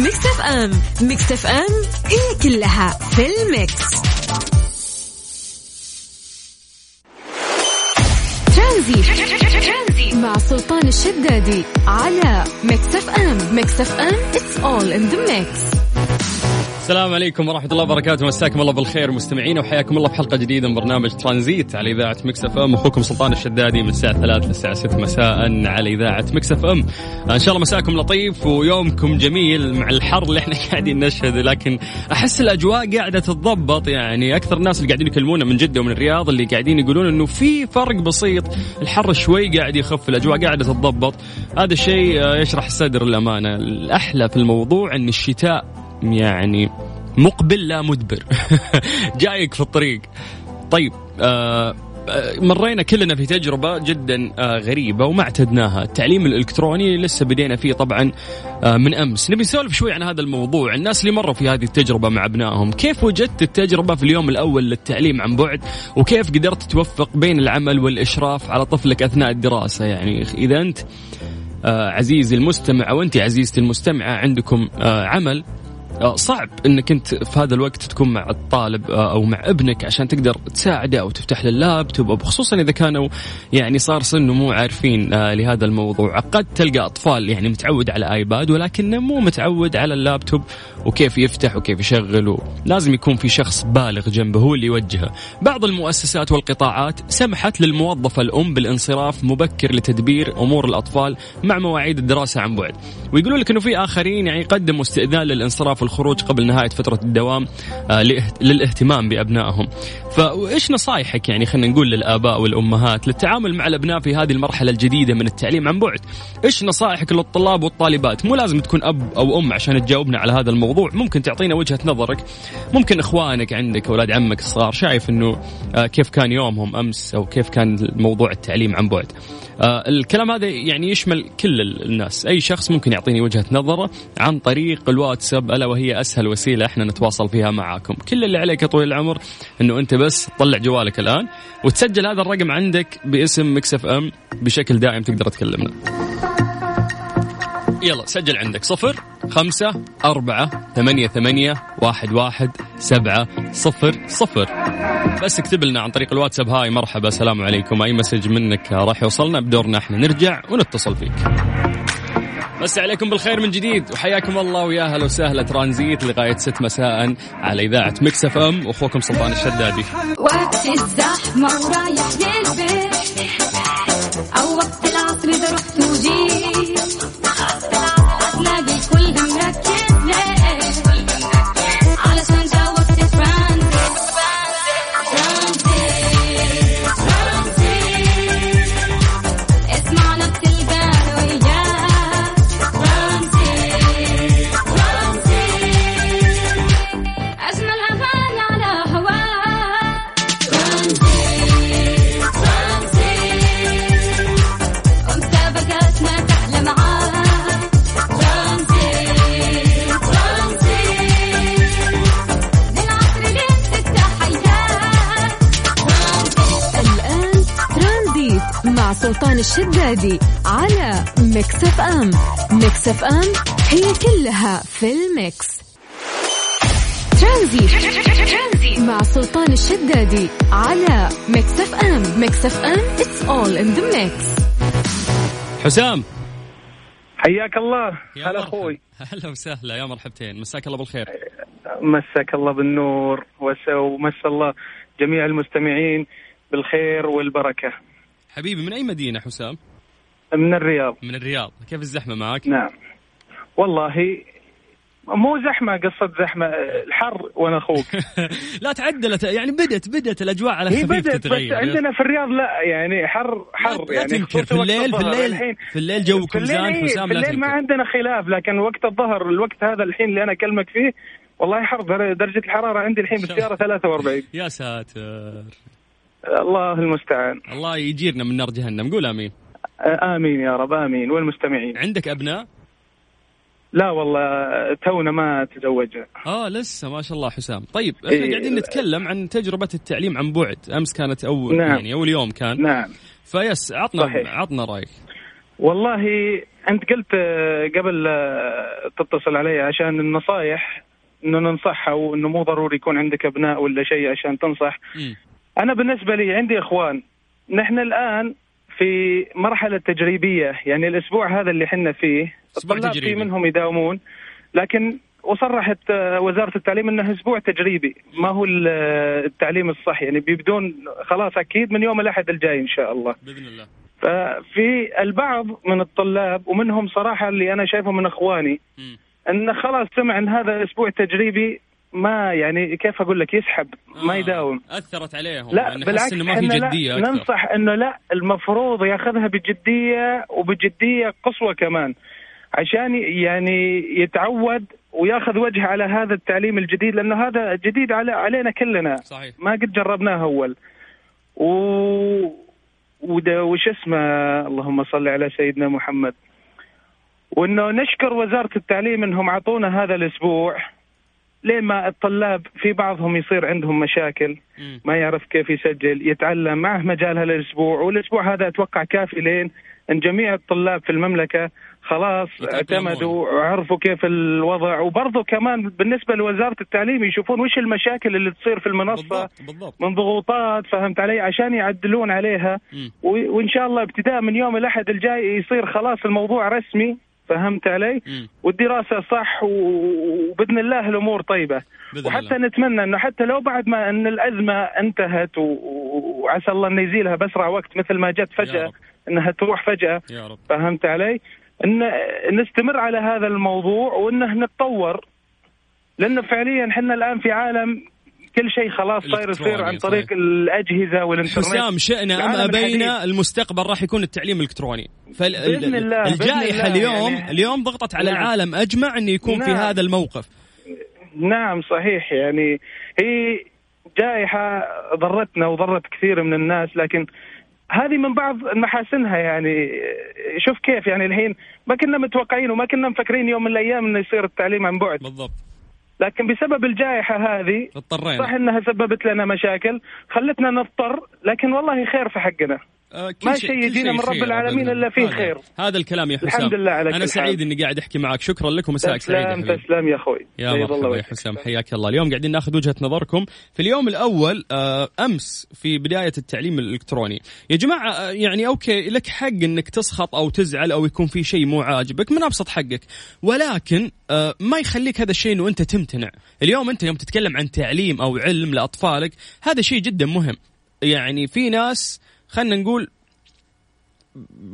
Mix FM. Mix FM هي كلها في ال mix. Tranzit. مع سلطان الشدادي على ميكس اف ام. Mix FM it's all in the mix. السلام عليكم ورحمة الله وبركاته. مساكم الله بالخير مستمعينا وحياكم الله في حلقة جديدة من برنامج ترانزيت على إذاعة Mix FM. أخوكم سلطان الشدادي من الساعة 3 للساعة 6 مساء على إذاعة Mix FM. إن شاء الله مساكم لطيف ويومكم جميل مع الحر اللي إحنا قاعدين نشهده لكن أحس الأجواء قاعدة تتضبط. يعني أكثر الناس اللي قاعدين يكلمونا من جدة ومن الرياض اللي قاعدين يقولون إنه في فرق بسيط. الحر شوي قاعد يخف الأجواء قاعدة تتضبط. هذا الشيء يشرح الصدر الأمانة الأحلى في الموضوع أن الشتاء يعني مقبل لا مدبر. جايك في الطريق. طيب آه, آه، مرينا كلنا في تجربة جدا آه، غريبة وما اعتدناها. التعليم الإلكتروني لسه بدينا فيه طبعا من أمس. نبي نسولف شوي عن هذا الموضوع. الناس اللي مروا في هذه التجربة مع أبنائهم كيف وجدت التجربة في اليوم الأول للتعليم عن بعد؟ وكيف قدرت توفق بين العمل والإشراف على طفلك أثناء الدراسة؟ يعني إذا أنت عزيزي المستمع أو أنت عزيزتي المستمعة عندكم عمل صعب إنك أنت في هذا الوقت تكون مع الطالب آه، أو مع ابنك عشان تقدر تساعده أو تفتح له اللابتوب خصوصا إذا كانوا يعني صار سنه مو عارفين آه، لهذا الموضوع. قد تلقى أطفال يعني متعود على آيباد ولكنه مو متعود على اللابتوب وكيف يفتح وكيف يشغل لازم يكون في شخص بالغ جنبه هو اللي يوجهه. بعض المؤسسات والقطاعات سمحت للموظفة الأم بالانصراف مبكر لتدبير أمور الأطفال مع مواعيد الدراسة عن بعد. ويقولوا لك أنه في آخرين يعني يقدموا استئذان للانصراف والخروج قبل نهاية فترة الدوام آه، للاهتمام بأبنائهم. فإيش نصايحك يعني خلينا نقول للآباء والأمهات للتعامل مع الأبناء في هذه المرحلة الجديدة من التعليم عن بعد؟ إيش نصائحك للطلاب والطالبات؟ مو لازم تكون أب أو أم عشان تجاوبنا على هذا الموضوع ممكن تعطينا وجهة نظرك. ممكن إخوانك عندك أولاد عمك الصغار شايف أنه آه، كيف كان يومهم أمس أو كيف كان موضوع التعليم عن بعد؟ الكلام هذا يعني يشمل كل الناس. أي شخص ممكن يعطيني وجهة نظره عن طريق الواتساب ألا وهي أسهل وسيلة إحنا نتواصل فيها معاكم. كل اللي عليك يا طويل العمر إنه أنت بس طلع جوالك الآن وتسجل هذا الرقم عندك باسم Mix FM بشكل دائم تقدر تكلمنا. يلا سجل عندك صفر خمسة أربعة ثمانية ثمانية واحد واحد سبعة صفر صفر. بس اكتب لنا عن طريق الواتساب. hi مرحبا السلام عليكم. أي message منك راح يوصلنا؟ بدورنا إحنا. نرجع ونتصل فيك. مسيكم بالخير من جديد. وحياكم الله ويا هلا وسهلا. ترانزيت لغاية 6 مساء على إذاعة Mix FM. واخوكم سلطان الشدادي. وقت الزحمة ورايح للبيت أو وقت العصر إذا رحت وجيت الشدادي على Mix FM Mix FM هي كلها في ال mix. Tranzit مع سلطان الشدادي على Mix FM Mix FM it's all in the mix. حسام. حياك الله. هلا. أخوي. هلا وسهلا. يا مرحبتين. مساك الله بالخير. مساك الله بالنور وس- ومسا الله جميع المستمعين بالخير والبركة. حبيبي من أي مدينة حسام؟ من الرياض. من الرياض. كيف الزحمة معك؟ نعم. والله مو زحمة قصة زحمة. الحر وأنا أخوك. لا تعدلت. يعني بدت بدت الأجواء على خفيف بدت بس تتغير. عندنا في الرياض لا يعني حر حر. لا يعني تنكر. في الليل في. الليل الحين. في الليل الليل زان إيه، حسام في الليل ما عندنا خلاف لكن وقت الظهر الوقت هذا الحين اللي أنا أكلمك فيه والله حر. در- درجة الحرارة عندي الحين بالسيارة 43 يا ساتر. الله المستعان. الله يجيرنا من نار جهنم. قول آمين. آمين يا رب آمين. والمستمعين. عندك أبناء؟ لا والله تونا ما تزوجنا. آه لسه ما شاء الله حسام. طيب إحنا إيه. قاعدين نتكلم عن تجربة التعليم عن بعد. أمس كانت أول نعم. يعني أول يوم كان. نعم. فيس عطنا صحيح. عطنا رأيك. والله أنت قلت آه، قبل آه، تتصل علي عشان النصايح إنه ننصحها وإنه مو ضروري يكون عندك أبناء ولا شيء عشان تنصح. مم. أنا بالنسبة لي عندي إخوان نحن الآن في مرحلة تجريبية يعني الأسبوع هذا اللي حنا فيه الطلاب. في منهم يداومون لكن وصرحت آه، وزارة التعليم إنه أسبوع تجريبي ما هو آه، التعليم الصح يعني بيبدون خلاص أكيد من يوم الأحد الجاي إن شاء الله بإذن الله ففي البعض من الطلاب ومنهم صراحة اللي أنا شايفه من إخواني مم. انه خلاص سمع إن هذا أسبوع تجريبي ما يعني كيف أقول لك؟ يسحب ما آه، يداوم. أثرت عليهم لا يعني بالعكس إنه ما في جدية أكثر. ننصح إنه لا المفروض ياخذها بجدية وبجدية قصوى كمان. عشان يعني يتعود وياخذ وجه على هذا التعليم الجديد لأنه هذا جديد على علينا كلنا. صحيح. ما قد جربناه أول. و وش اسمه؟ اللهم صل على سيدنا محمد. وإنه نشكر وزارة التعليم إنهم اعطونا هذا الأسبوع. لما الطلاب في بعضهم يصير عندهم مشاكل. ما يعرف كيف يسجل يتعلم معه مجال هالأسبوع والأسبوع هذا أتوقع كافي لين إن جميع الطلاب في المملكة خلاص. اعتمدوا وعرفوا كيف الوضع. وبرضه كمان بالنسبة لوزارة التعليم يشوفون وش المشاكل اللي تصير في المنصة بالضبط بالضبط. من ضغوطات فهمت علي؟ عشان يعدلون عليها. وإن شاء الله ابتداء من يوم الأحد الجاي يصير خلاص الموضوع رسمي. فهمت علي مم. والدراسة صح وبإذن الله الأمور طيبة وحتى الله. نتمنى إنه حتى لو بعد ما إن الأزمة انتهت وعسى الله انه يزيلها بأسرع وقت مثل ما جت فجأة. إنها تروح فجأة يا رب فهمت علي؟ إن نستمر على هذا الموضوع وإنه نتطور لأنه فعليا إحنا الآن في عالم كل شيء خلاص صاير يصير عن طريق صحيح. الأجهزة والإنترنت حسام شئنا أم أبينا. المستقبل راح يكون التعليم الالكتروني بإذن الله، بإذن الجائحه الله اليوم يعني. اليوم ضغطت على نعم. العالم أجمع إنه يكون في نعم. هذا الموقف نعم صحيح يعني هي جائحة ضرتنا وضرت كثير من الناس لكن هذه من بعض محاسنها يعني شوف كيف يعني الحين ما كنا متوقعين وما كنا مفكرين يوم من الأيام إنه يصير التعليم عن بعد بالضبط لكن بسبب الجائحة هذه صح اضطرينا إنها سببت لنا مشاكل خلتنا نضطر لكن والله خير في حقنا. ما شيء- يجينا من رب العالمين. إلا فيه هذا- خير. هذا الكلام يا حسام الحمد لله على أنا سعيد. إني قاعد أحكي معك شكرا لك ومساك سعيد تسلم. تسلم يا أخوي يا مرحبا يا. حسام حياك الله اليوم قاعدين ناخذ وجهة نظركم في اليوم الأول آه، أمس في بداية التعليم الإلكتروني يا جماعة آه، يعني أوكي لك حق إنك تسخط أو تزعل أو يكون في شيء مو عاجبك من أبسط حقك ولكن آه، ما يخليك هذا الشيء إنه أنت تمتنع اليوم أنت يوم تتكلم عن تعليم أو علم لأطفالك هذا شيء جدا مهم يعني في ناس خلينا نقول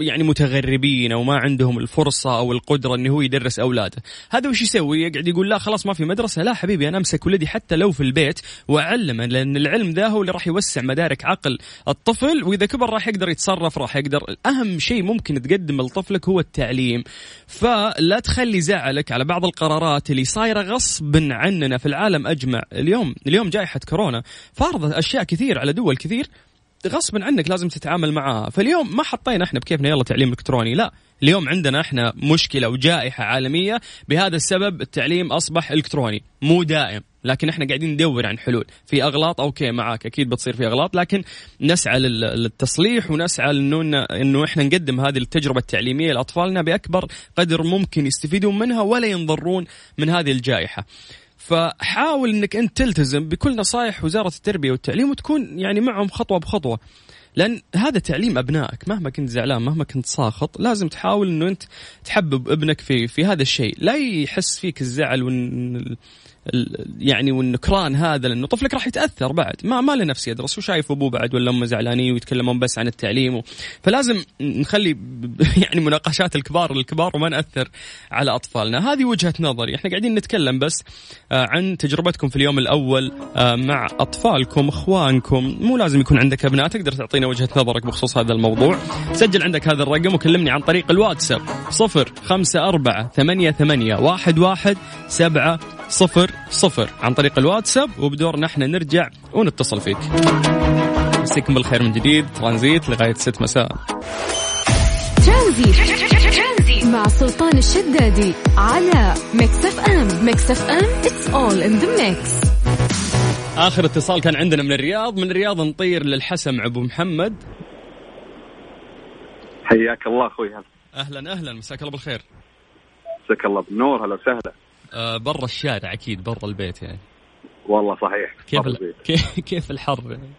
يعني متغربين أو ما عندهم الفرصة أو القدرة إنه هو يدرس أولاده، هذا وش يسوي؟ يقعد يقول لا خلاص ما في مدرسة، لا حبيبي أنا أمسك ولدي حتى لو في البيت وأعلمه لأن العلم ذا هو اللي راح يوسع مدارك عقل الطفل وإذا كبر راح يقدر يتصرف راح يقدر. أهم شيء ممكن تقدمه لطفلك هو التعليم، فلا تخلي زعلك على بعض القرارات اللي صايرة غصب عننا في العالم أجمع، اليوم اليوم جائحة كورونا. فرضت أشياء كثير على دول كثير. غصبا عنك لازم تتعامل معاها فاليوم ما حطينا إحنا بكيفنا يلا تعليم إلكتروني. لا اليوم عندنا إحنا مشكلة وجائحة عالمية. بهذا السبب التعليم أصبح إلكتروني مو دائم. لكن إحنا قاعدين ندور عن حلول. في أغلاط أوكي معاك أكيد بتصير في أغلاط. لكن نسعى لل- للتصليح ونسعى انه إنه إحنا نقدم هذه التجربة التعليمية لأطفالنا بأكبر قدر ممكن يستفيدون منها ولا ينضرون من هذه الجائحة. فحاول إنك أنت تلتزم بكل نصائح وزارة التربية والتعليم وتكون يعني معهم خطوة بخطوة. لأن هذا تعليم أبنائك مهما كنت زعلان مهما كنت ساخط لازم تحاول إنه أنت تحبب ابنك في في هذا الشيء. لا يحس فيك الزعل وإن يعني والنكران هذا لأنه طفلك راح يتأثر بعد. ما ما له نفس يدرس وشايف أبوه بعد ولا أمه زعلانين ويتكلمون بس عن التعليم و... فلازم نخلي يعني مناقشات الكبار للكبار وما نأثر على أطفالنا. هذه وجهة نظري. إحنا قاعدين نتكلم بس آه، عن تجربتكم في اليوم الأول آه، مع أطفالكم إخوانكم. مو لازم يكون عندك أبناء تقدر تعطينا وجهة نظرك بخصوص هذا الموضوع. سجل عندك هذا الرقم وكلمني عن طريق الواتساب صفر خمسة أربعة ثمانية ثمانية واحد واحد سبعة صفر صفر عن طريق الواتساب وبدورنا إحنا نرجع ونتصل فيك. مسيكم بالخير من جديد ترانزيت لغاية ست مساء. ترانزيت. مع سلطان الشدادي على Mix FM Mix FM it's all in the mix. آخر اتصال كان عندنا من الرياض. من الرياض نطير للحسم أبو محمد. حياك الله أخوي. هلا أهلا أهلا. مساك الله بالخير. مساك الله بالنور. هلا وسهلا. آه برا الشارع أكيد برا البيت يعني. والله صحيح. كيف ال... كيف الحر؟ يعني؟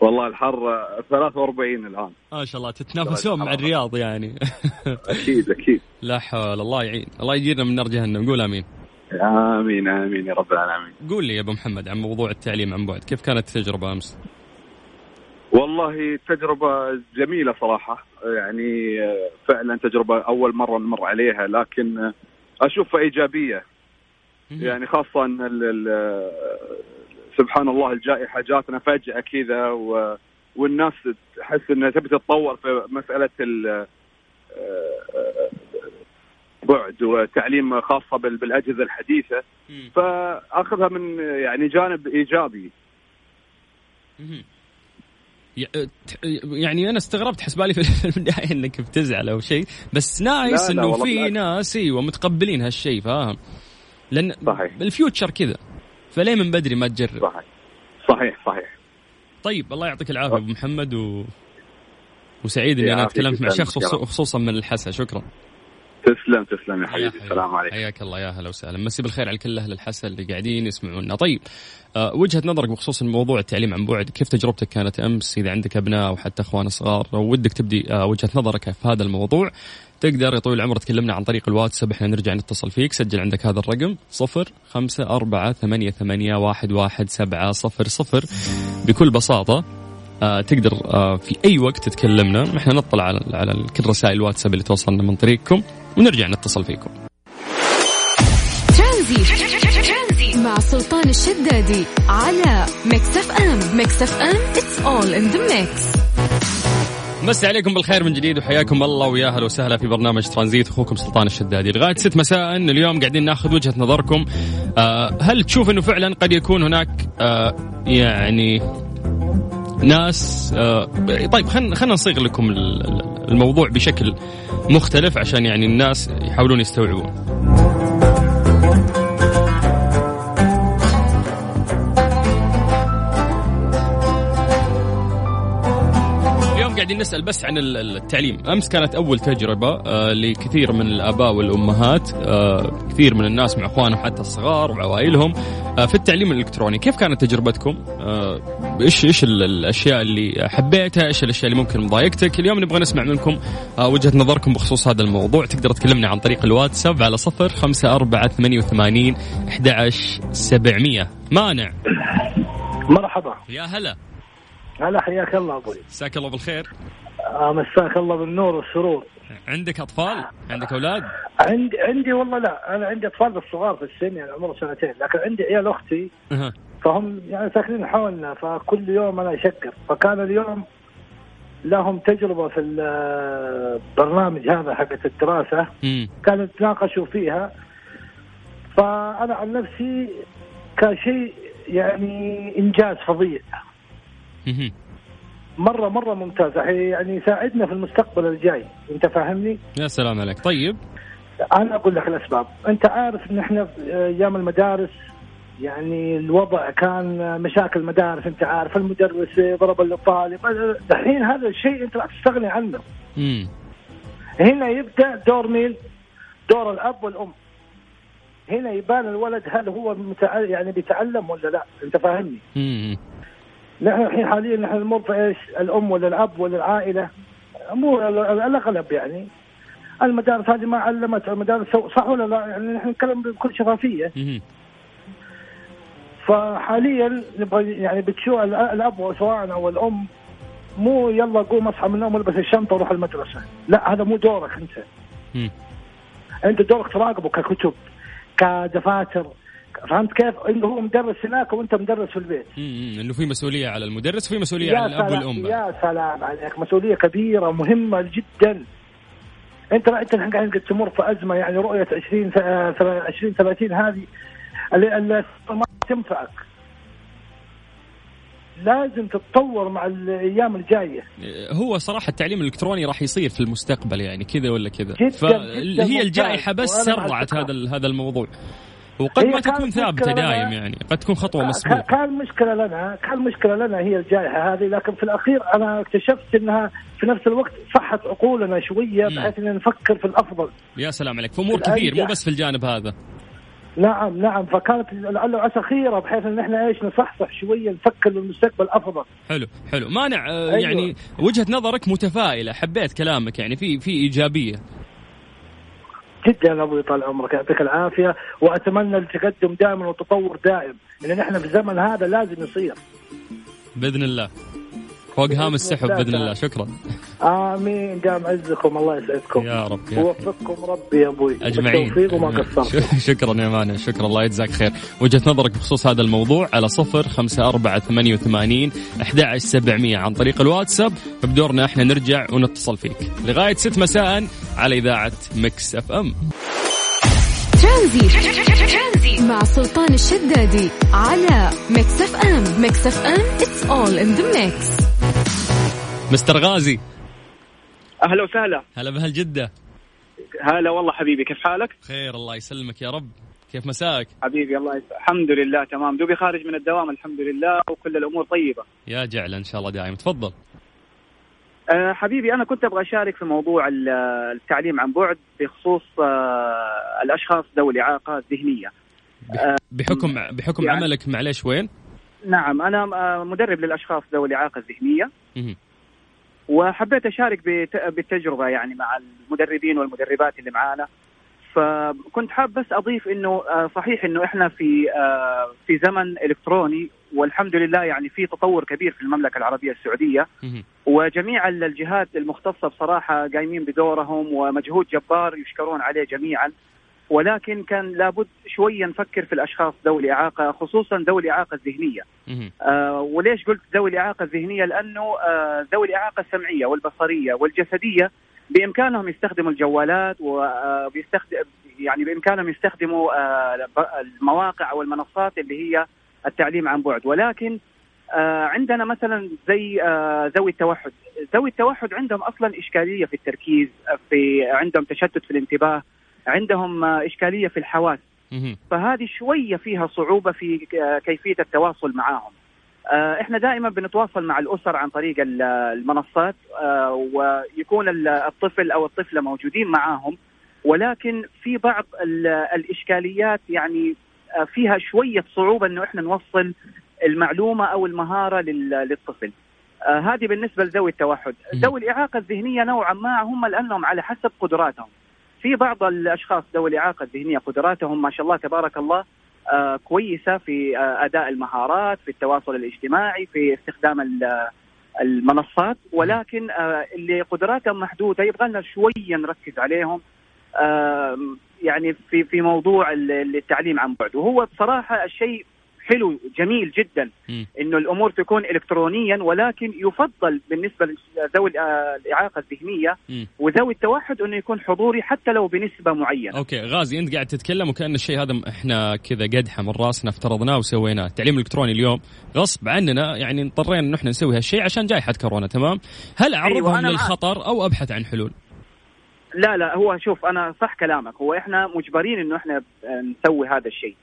والله الحر آه، 43 الآن. ما شاء الله تتنافسون مع الرياض يعني. أكيد أكيد. لا حول الله يعين. الله يجيرنا من نار جهنم. قول آمين. آمين آمين يا رب العالمين. قول لي يا أبو محمد عن موضوع التعليم عن بعد. كيف كانت التجربة أمس؟ والله تجربة جميلة صراحة. يعني فعلا تجربة أول مرة نمر عليها لكن أشوفها إيجابية يعني ال- آه، سبحان الله الجائحة جاتنا فجأة كذا و- والناس تحس أنها تبي تتطور في آه، بعد وتعليم خاصة بال- بالأجهزة الحديثة مم. فأخذها من يعني جانب إيجابي مهم. ي- ت- يعني أنا استغربت حسبالي في البدايه إنك بتزعل أو شيء بس nice إنه في. ناس إيوه متقبلين هالشيء فاهم لأن صحيح. ال future كذا فليه من بدري ما تجرب صحيح صحيح صحيح طيب الله يعطيك العافية أبو محمد و... وسعيد إني أنا تكلمت مع شخص. خصوصا من الحسا شكرا تسلم تسلم يا حبيبي. السلام عليكم. حياك الله يا هلا وسهلا. مسي بالخير على كل أهل الحسا اللي قاعدين يسمعونا. طيب آه وجهة نظرك بخصوص موضوع التعليم عن بعد كيف تجربتك كانت أمس؟ إذا عندك أبناء أو حتى أخوان صغار ودك تبدي آه وجهة نظرك في هذا الموضوع تقدر يا طويل العمر تكلمنا عن طريق الواتساب. إحنا نرجع نتصل فيك. سجل عندك هذا الرقم صفر خمسة أربعة ثمانية, ثمانية واحد, واحد سبعة صفر صفر. بكل بساطة آه تقدر آه في أي وقت تتكلمنا إحنا نطلع على, على كل رسائل الواتساب اللي توصلنا من طريقكم. ونرجع نتصل فيكم. ترانزي. مع سلطان الشدادي على Mix FM Mix FM it's all in the mix. مسي عليكم بالخير من جديد وحياكم الله ويا أهلا وسهلا في برنامج ترانزيت. أخوكم سلطان الشدادي. لغاية 6 مساء اليوم قاعدين ناخذ وجهة نظركم. آه هل تشوف إنه فعلا قد يكون هناك آه يعني ناس آه طيب خلينا خلينا نصيغ لكم ال- ال- الموضوع بشكل مختلف عشان يعني الناس يحاولون يستوعبون. قاعدين نسأل بس عن ال- ال- التعليم، أمس كانت أول تجربة آه لكثير من الآباء والأمهات، آه كثير من الناس مع إخوانهم حتى الصغار وعوائلهم آه في التعليم الإلكتروني، كيف كانت تجربتكم؟ إيش إيش ال- الأشياء اللي حبيتها؟ إيش الأشياء اللي ممكن مضايقتك؟ اليوم نبغى نسمع منكم وجهة نظركم بخصوص هذا الموضوع، تقدر تكلمنا عن طريق الواتساب على صفر خمسة أربعة ثمانية وثمانين أحد عشر سبعمية. مانع. مرحبا. يا هلا. هلا حياك الله أبوي مساك الله بالخير آه، مساك الله بالنور والسرور عندك أطفال؟ عندك أولاد؟ عندي عندي والله لا أنا عندي أطفال بس صغار في السن يعني عمره سنتين لكن عندي عيال أختي. فهم يعني ساكنين حولنا فكل يوم أنا أشقر فكان اليوم لهم تجربة في البرنامج هذا حقت الدراسة. كانوا يتناقشوا فيها فأنا عن نفسي كان شيء يعني إنجاز فظيع. مره مرة ممتاز يعني يساعدنا في المستقبل الجاي. أنت فاهمني؟ يا سلام عليك. طيب. أنا أقول لك الأسباب. أنت عارف إن إحنا في أيام المدارس يعني الوضع كان مشاكل مدارس أنت عارف المدرس ضرب الطالب. الحين هذا الشيء أنت لا تستغني عنه. مم. هنا يبدأ دور مين؟ دور الأب والأم. هنا يبان الولد هل هو متع... يعني بيتعلم ولا لا. أنت فاهمني؟ مم. نحن الحين حاليا نحن نمر في إيش؟ الأم ولا الأب ولا العائلة. مو ال- ال- الاغلب يعني. المدارس هذه ما علمت المدارس صح ولا لا؟ يعني نحن نتكلم بكل شفافية. فحاليا نبغى يعني بتشوف ال- الأب سواء أو الأم مو يلا قوم أصحى من النوم البس الشنطة وروح المدرسة. لا هذا مو دورك أنت. أنت دورك تراقبه ككتب كدفاتر فهمت كيف؟ انه هو مدرس هناك وأنت مدرس في البيت مم. إنه في مسؤولية على المدرس وفي مسؤولية على الأب والأم يا سلام عليك مسؤولية كبيرة مهمة جدا أنت انت الحين قاعد تمر في أزمة يعني رؤية 20 س- آه، 20 30 هذه اللي ما تنفعك لازم تتطور مع الأيام الجاية هو صراحة التعليم الإلكتروني راح يصير في المستقبل يعني كذا ولا كذا جداً، جداً فهي الجائحة. بس سرعت. هذا هذا الموضوع وقد هي ما تكون ثابتة دايم. يعني قد تكون خطوة مسبوقة كان مشكلة لنا كان مشكلة لنا هي الجائحة هذه لكن في الأخير أنا اكتشفت أنها في نفس الوقت صحت عقولنا شوية مم. بحيث أن نفكر في الأفضل يا سلام عليك في أمور. كثير مو بس في الجانب هذا نعم نعم فكانت لعل عسى خيرة بحيث أن إحنا إيش نصحصح شوية نفكر للمستقبل أفضل حلو حلو مانع أيوة. يعني وجهة نظرك متفائلة حبيت كلامك يعني في في إيجابية جدا أبوي طال عمرك يعطيك العافية وأتمنى التقدم دائما والتطور دائم لأن إحنا في الزمن هذا لازم يصير. بإذن الله. فوق هام السحب باذن الله. شكرا. آمين. دام عزكم الله يسعدكم. يا رب يا ووفقكم ربي يا أبوي. أجمعين. بالتوفيق وما شكرا يا مانع شكرا. الله يجزاك خير. وجهة نظرك بخصوص هذا الموضوع على صفر خمسة أربعة ثمانية وثمانين أحد سبعمية عن طريق الواتساب. فبدورنا إحنا نرجع ونتصل فيك. لغاية ست مساء على إذاعة Mix FM. Tranzit مع سلطان الشدادي على Mix FM. Mix FM it's all in the mix. mister غازي. أهلا وسهلا. هلا بهالجدة هلا والله حبيبي كيف حالك؟ خير الله يسلمك يا رب. كيف مساك؟ حبيبي الله يسعدك الحمد لله تمام. دوبي خارج من الدوام الحمد لله وكل الأمور طيبة. يا جعل إن شاء الله دائما تفضل. أه حبيبي أنا كنت أبغى أشارك في موضوع ال- التعليم عن بعد بخصوص أه الأشخاص ذوي الاعاقه الذهنيه. بح- بحكم بحكم يعني- عملك معليش وين؟ نعم أنا أه مدرب للأشخاص ذوي الإعاقة الذهنية. وحبيت أشارك بالتجربة يعني مع المدربين والمدربات اللي معانا. فكنت حاب بس أضيف إنه آه، صحيح إنه إحنا في آه، في زمن إلكتروني والحمد لله يعني في تطور كبير في المملكة العربية السعودية. وجميع ال- الجهات المختصة بصراحة قايمين بدورهم ومجهود جبار يشكرون عليه جميعا. ولكن كان لابد شوية نفكر في الأشخاص ذوي الإعاقة خصوصا ذوي الإعاقة الذهنية. مهم. آه وليش قلت ذوي الإعاقة الذهنية؟ لأنه آه ذوي الإعاقة السمعية والبصرية والجسدية بإمكانهم يستخدموا الجوالات وبيستخدم يعني بإمكانهم يستخدموا آه المواقع أو المنصات اللي هي التعليم عن بعد. ولكن آه عندنا مثلا زي آه ذوي التوحد. ذوي التوحد عندهم أصلا إشكالية في التركيز في عندهم تشتت في الانتباه. عندهم آه إشكالية في الحواس. فهذه شوية فيها صعوبة في ك- كيفية التواصل معهم. آه، إحنا دائما بنتواصل مع الأسر عن طريق ال- المنصات آه، ويكون ال- الطفل أو الطفلة موجودين معاهم ولكن في بعض ال- الإشكاليات يعني آه، فيها شوية صعوبة إنه إحنا نوصل المعلومة أو المهارة لل- للطفل. آه، هذه بالنسبة لذوي التوحد،. ذوي الإعاقة الذهنية نوعا ما هم لأنهم على حسب قدراتهم. في بعض الأشخاص ذوي الإعاقة الذهنية قدراتهم ما شاء الله تبارك الله آه كويسة في آه أداء المهارات في التواصل الاجتماعي في استخدام ال- المنصات. ولكن آه اللي قدراتهم محدودة يبغى لنا شوية نركز عليهم آه يعني في في موضوع ال- التعليم عن بعد. وهو بصراحة الشيء حلو جميل جدا. إنه الأمور تكون الكترونيا ولكن يفضل بالنسبة لذوي الإعاقة الذهنية. وذوي التوحد إنه يكون حضوري حتى لو بنسبة معينة. أوكي غازي أنت قاعد تتكلم وكأن الشيء هذا إحنا كذا قدحة من راسنا افترضناه وسويناه، التعليم الإلكتروني اليوم غصب عننا يعني اضطرينا انه إحنا نسوي هالشيء عشان جائحه كورونا تمام؟ هل أعرضهم أيوة، أنا معك. للخطر أو أبحث عن حلول؟ لا لا هو شوف أنا صح كلامك هو إحنا مجبرين إنه إحنا نسوي هذا الشيء.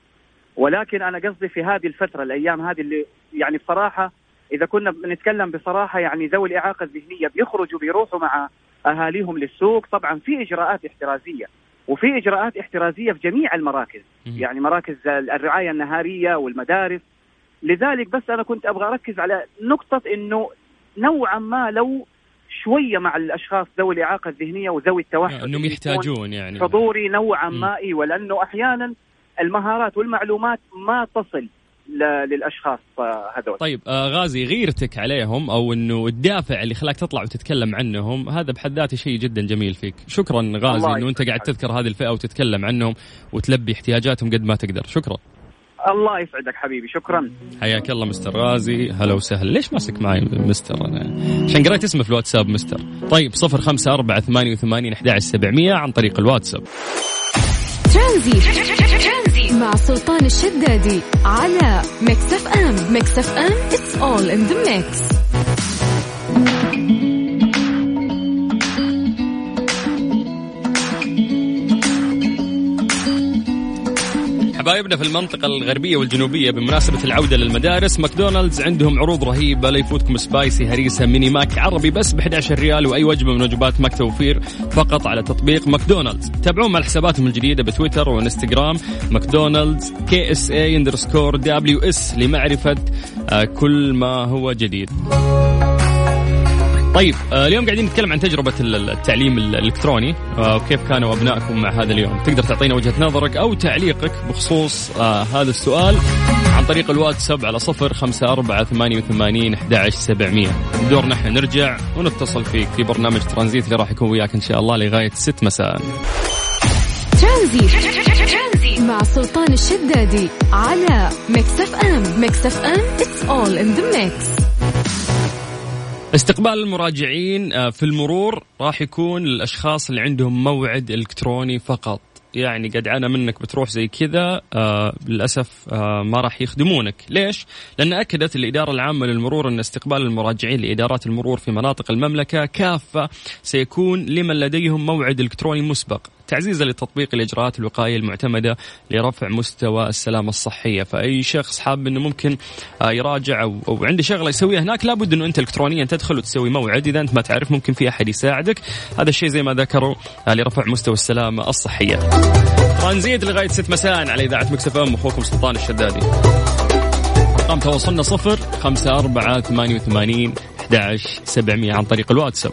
ولكن أنا قصدي في هذه الفترة الأيام هذه اللي يعني بصراحة إذا كنا بنتكلم بصراحة يعني ذوي الإعاقة الذهنية بيخرجوا بيروحوا مع أهاليهم للسوق طبعا في إجراءات احترازية وفي إجراءات احترازية في جميع المراكز. يعني مراكز الرعاية النهارية والمدارس لذلك بس أنا كنت أبغى أركز على نقطة إنه نوعا ما لو شوية مع الأشخاص ذوي الإعاقة الذهنية وذوي التوحد إنهم يحتاجون يعني حضوري نوعا. ما أيوه لأنه أحيانا المهارات والمعلومات ما تصل ل- للأشخاص آه، هذول. طيب آه غازي غيرتك عليهم أو إنه الدافع اللي خلاك تطلع وتتكلم عنهم هذا بحد ذاته شيء جدا جميل فيك. شكرا غازي إنه أنت قاعد. تذكر هذه الفئة وتتكلم عنهم وتلبي احتياجاتهم قد ما تقدر. شكرا. الله يسعدك حبيبي شكرا. حياك الله مستر غازي. هلا وسهلا. ليش ماسك معي مستر؟ أنا عشان قريت اسمه في الواتساب مستر. طيب صفر خمسة أربعة ثمانية وثمانين أحد سبعمية عن طريق الواتساب. ترانزي مع سلطان الشدادي على Mix FM. Mix FM it's all in the mix. حبايبنا في المنطقة الغربية والجنوبية بمناسبة العودة للمدارس ماكدونالدز عندهم عروض رهيبة لا يفوتكم spicy هريسة ميني ماك عربي بس ب 11 ريال وأي وجبة من وجبات ماك توفير فقط على تطبيق ماكدونالدز. تابعوهم على حساباتهم الجديدة بتويتر وإنستغرام ماكدونالدز KSA underscore WS لمعرفة آه، كل ما هو جديد. طيب آه، اليوم قاعدين نتكلم عن تجربة ال- التعليم ال- الإلكتروني. آه، وكيف كانوا أبنائكم مع هذا اليوم؟ تقدر تعطينا وجهة نظرك أو تعليقك بخصوص آه، هذا السؤال عن طريق الواتساب على صفر خمسة أربعة ثمانية وثمانين أحد سبعمية. دورنا إحنا نرجع ونتصل فيك في برنامج ترانزيت اللي راح يكون وياك إن شاء الله لغاية ست مساء. ترانزي مع سلطان الشدادي على Mix FM. Mix FM it's all in the mix. استقبال المراجعين آه، في المرور راح يكون للاشخاص اللي عندهم موعد إلكتروني فقط. يعني قد عانى منك بتروح زي كذا آه للأسف آه ما راح يخدمونك، ليش؟ لأن أكدت الإدارة العامة للمرور أن استقبال المراجعين لإدارات المرور في مناطق المملكة كافة سيكون لمن لديهم موعد إلكتروني مسبق، تعزيزا لتطبيق الإجراءات الوقائية المعتمدة لرفع مستوى السلامة الصحية، فأي شخص حاب إنه ممكن آه يراجع أو, أو عنده شغلة يسويها هناك لابد إنه أنت الكترونيا تدخل وتسوي موعد، إذا أنت ما تعرف ممكن في أحد يساعدك، هذا الشيء زي ما ذكروا آه لرفع مستوى السلامة الصحية. ترانزيت لغاية 6 مساء على إذاعة Mix FM أخوكم سلطان الشدادي. أرقام تواصلنا صفر خمسة أربعة ثمانية وثمانين أحد عن طريق الواتساب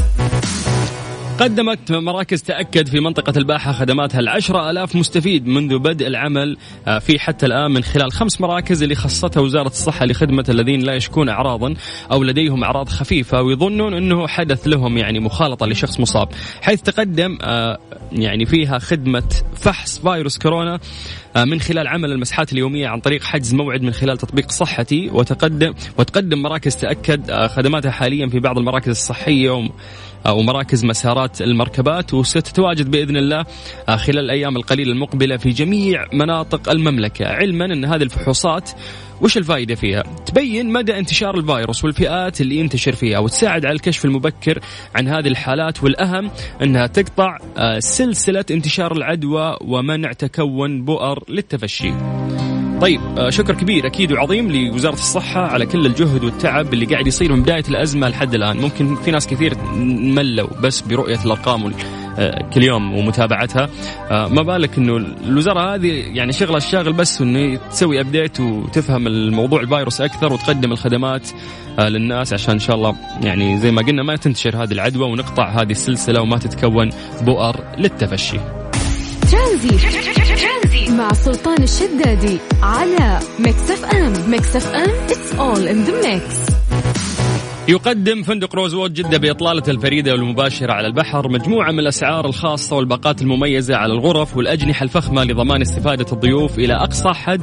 قدمت مراكز تأكد في منطقة الباحة خدماتها لعشرة آلاف مستفيد منذ بدء العمل آه، في حتى الآن من خلال خمس مراكز اللي خصتها وزارة الصحة لخدمة الذين لا يشكون أعراضا أو لديهم أعراض خفيفة ويظنون أنه حدث لهم يعني مخالطة لشخص مصاب. حيث تقدم آه، يعني فيها خدمة فحص فيروس كورونا آه، من خلال عمل المسحات اليومية عن طريق حجز موعد من خلال تطبيق صحتي وتقدم وتقدم مراكز تأكد خدماتها حاليا في بعض المراكز الصحية آه، ومراكز مسارات المركبات وستتواجد بإذن الله خلال الأيام القليلة المقبلة في جميع مناطق المملكة علما إن هذه الفحوصات وش الفائدة فيها؟ تبين مدى انتشار الفيروس والفئات اللي ينتشر فيها وتساعد على الكشف المبكر عن هذه الحالات والأهم إنها تقطع آه، سلسلة انتشار العدوى ومنع تكون بؤر للتفشي. طيب آه، شكر كبير أكيد وعظيم لوزارة الصحة على كل الجهد والتعب اللي قاعد يصير من بداية الأزمة لحد الآن، ممكن في ناس كثير ملوا بس برؤية الأرقام آه، كل يوم ومتابعتها. آه، ما بالك إنه الوزارة هذه يعني شغلها الشاغل بس إنه تسوي update وتفهم الموضوع الفيروس أكثر وتقدم الخدمات للناس عشان إن شاء الله يعني زي ما قلنا ما تنتشر هذه العدوى ونقطع هذه السلسلة وما تتكون بؤر للتفشي. ترانزيت. مع سلطان الشدادي على ميكس اف ام. ميكس اف ام it's all in the mix. يقدم فندق روزوود جدة بإطلالته الفريدة والمباشرة على البحر مجموعة من الأسعار الخاصة والباقات المميزة على الغرف والأجنحة الفخمة لضمان استفادة الضيوف إلى أقصى حد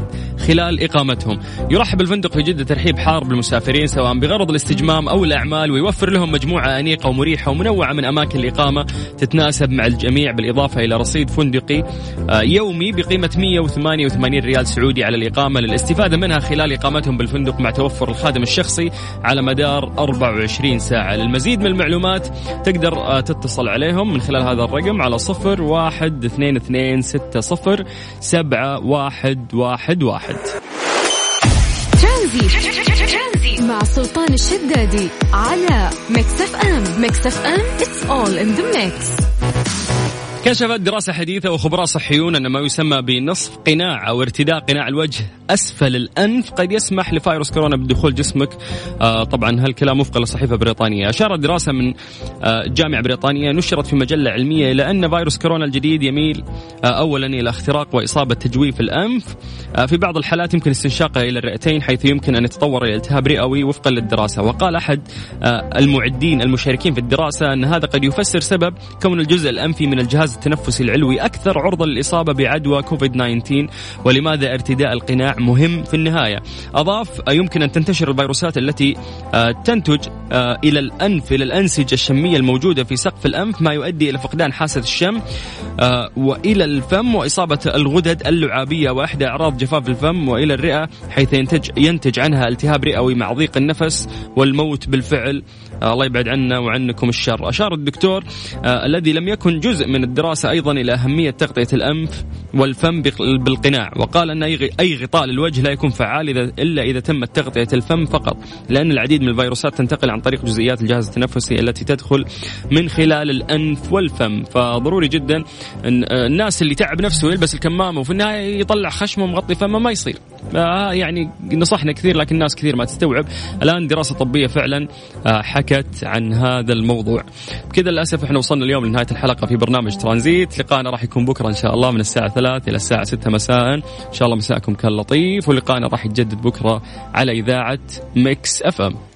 خلال إقامتهم. يرحب الفندق في جدة ترحيب حار بالمسافرين سواء بغرض الاستجمام أو الأعمال ويوفر لهم مجموعة أنيقة ومريحة ومنوعة من أماكن الإقامة تتناسب مع الجميع بالإضافة إلى رصيد فندقي آه، يومي بقيمة 188 ريال سعودي على الإقامة للاستفادة منها خلال إقامتهم بالفندق مع توفر الخادم الشخصي على مدار 24 ساعة. للمزيد من المعلومات تقدر آه، تتصل عليهم من خلال هذا الرقم على صفر واحد اثنين اثنين ستة صفر سبعة واحد واحد واحد. مع سلطان الشدادي على ميكس اف ام. ميكس اف ام it's all in the mix. كشفت دراسة حديثة وخبراء صحيون أن ما يسمى بنصف قناع أو ارتداء قناع الوجه أسفل الأنف قد يسمح لفيروس كورونا بدخول جسمك. آه طبعا هالكلام وفقا لصحيفة بريطانية. أشارت دراسة من آه جامعة بريطانية نشرت في مجلة علمية إلى أن فيروس كورونا الجديد يميل آه أولا إلى اختراق وإصابة تجويف الأنف. آه في بعض الحالات يمكن استنشاقه إلى الرئتين حيث يمكن أن يتطور إلى التهاب رئوي وفقا للدراسة. وقال أحد آه المعدين المشاركين في الدراسة أن هذا قد يفسر سبب كون الجزء الأنفي من الجهاز التنفسي العلوي أكثر عرضة للإصابة بعدوى كوفيد 19 ولماذا ارتداء القناع مهم في النهاية؟ أضاف آه، يمكن أن تنتشر الفيروسات التي آه، تنتج آه، إلى الأنف إلى الأنسجة الشمية الموجودة في سقف الأنف ما يؤدي إلى فقدان حاسة الشم وإلى الفم وإصابة الغدد اللعابية وإحدى أعراض جفاف الفم وإلى الرئة حيث ينتج ينتج عنها التهاب رئوي مع ضيق النفس والموت بالفعل الله يبعد عنا وعنكم الشر. أشار الدكتور آه، الذي لم يكن جزء من الدراسة أيضا إلى أهمية تغطية الأنف والفم بالقناع وقال أن أي غطاء للوجه لا يكون فعال إذا إلا إذا تمت تغطية الفم فقط لأن العديد من الفيروسات تنتقل عن طريق جزيئات الجهاز التنفسي التي تدخل من خلال الأنف والفم. فضروري جدا أن آه، الناس اللي تعب نفسه يلبس الكمامة وفي النهاية يطلع خشمه مغطي فمه ما يصير. آه، يعني نصحنا كثير لكن ناس كثير ما تستوعب. الآن دراسة طبية فعلا آه، حكت عن هذا الموضوع. بكذا للأسف إحنا وصلنا اليوم لنهاية الحلقة في برنامج ترانزيت. لقاءنا راح يكون بكرة إن شاء الله من الساعة 3 إلى الساعة 6 مساء. إن شاء الله مساءكم كان لطيف ولقاءنا راح يتجدد بكرة على إذاعة ميكس أف أم.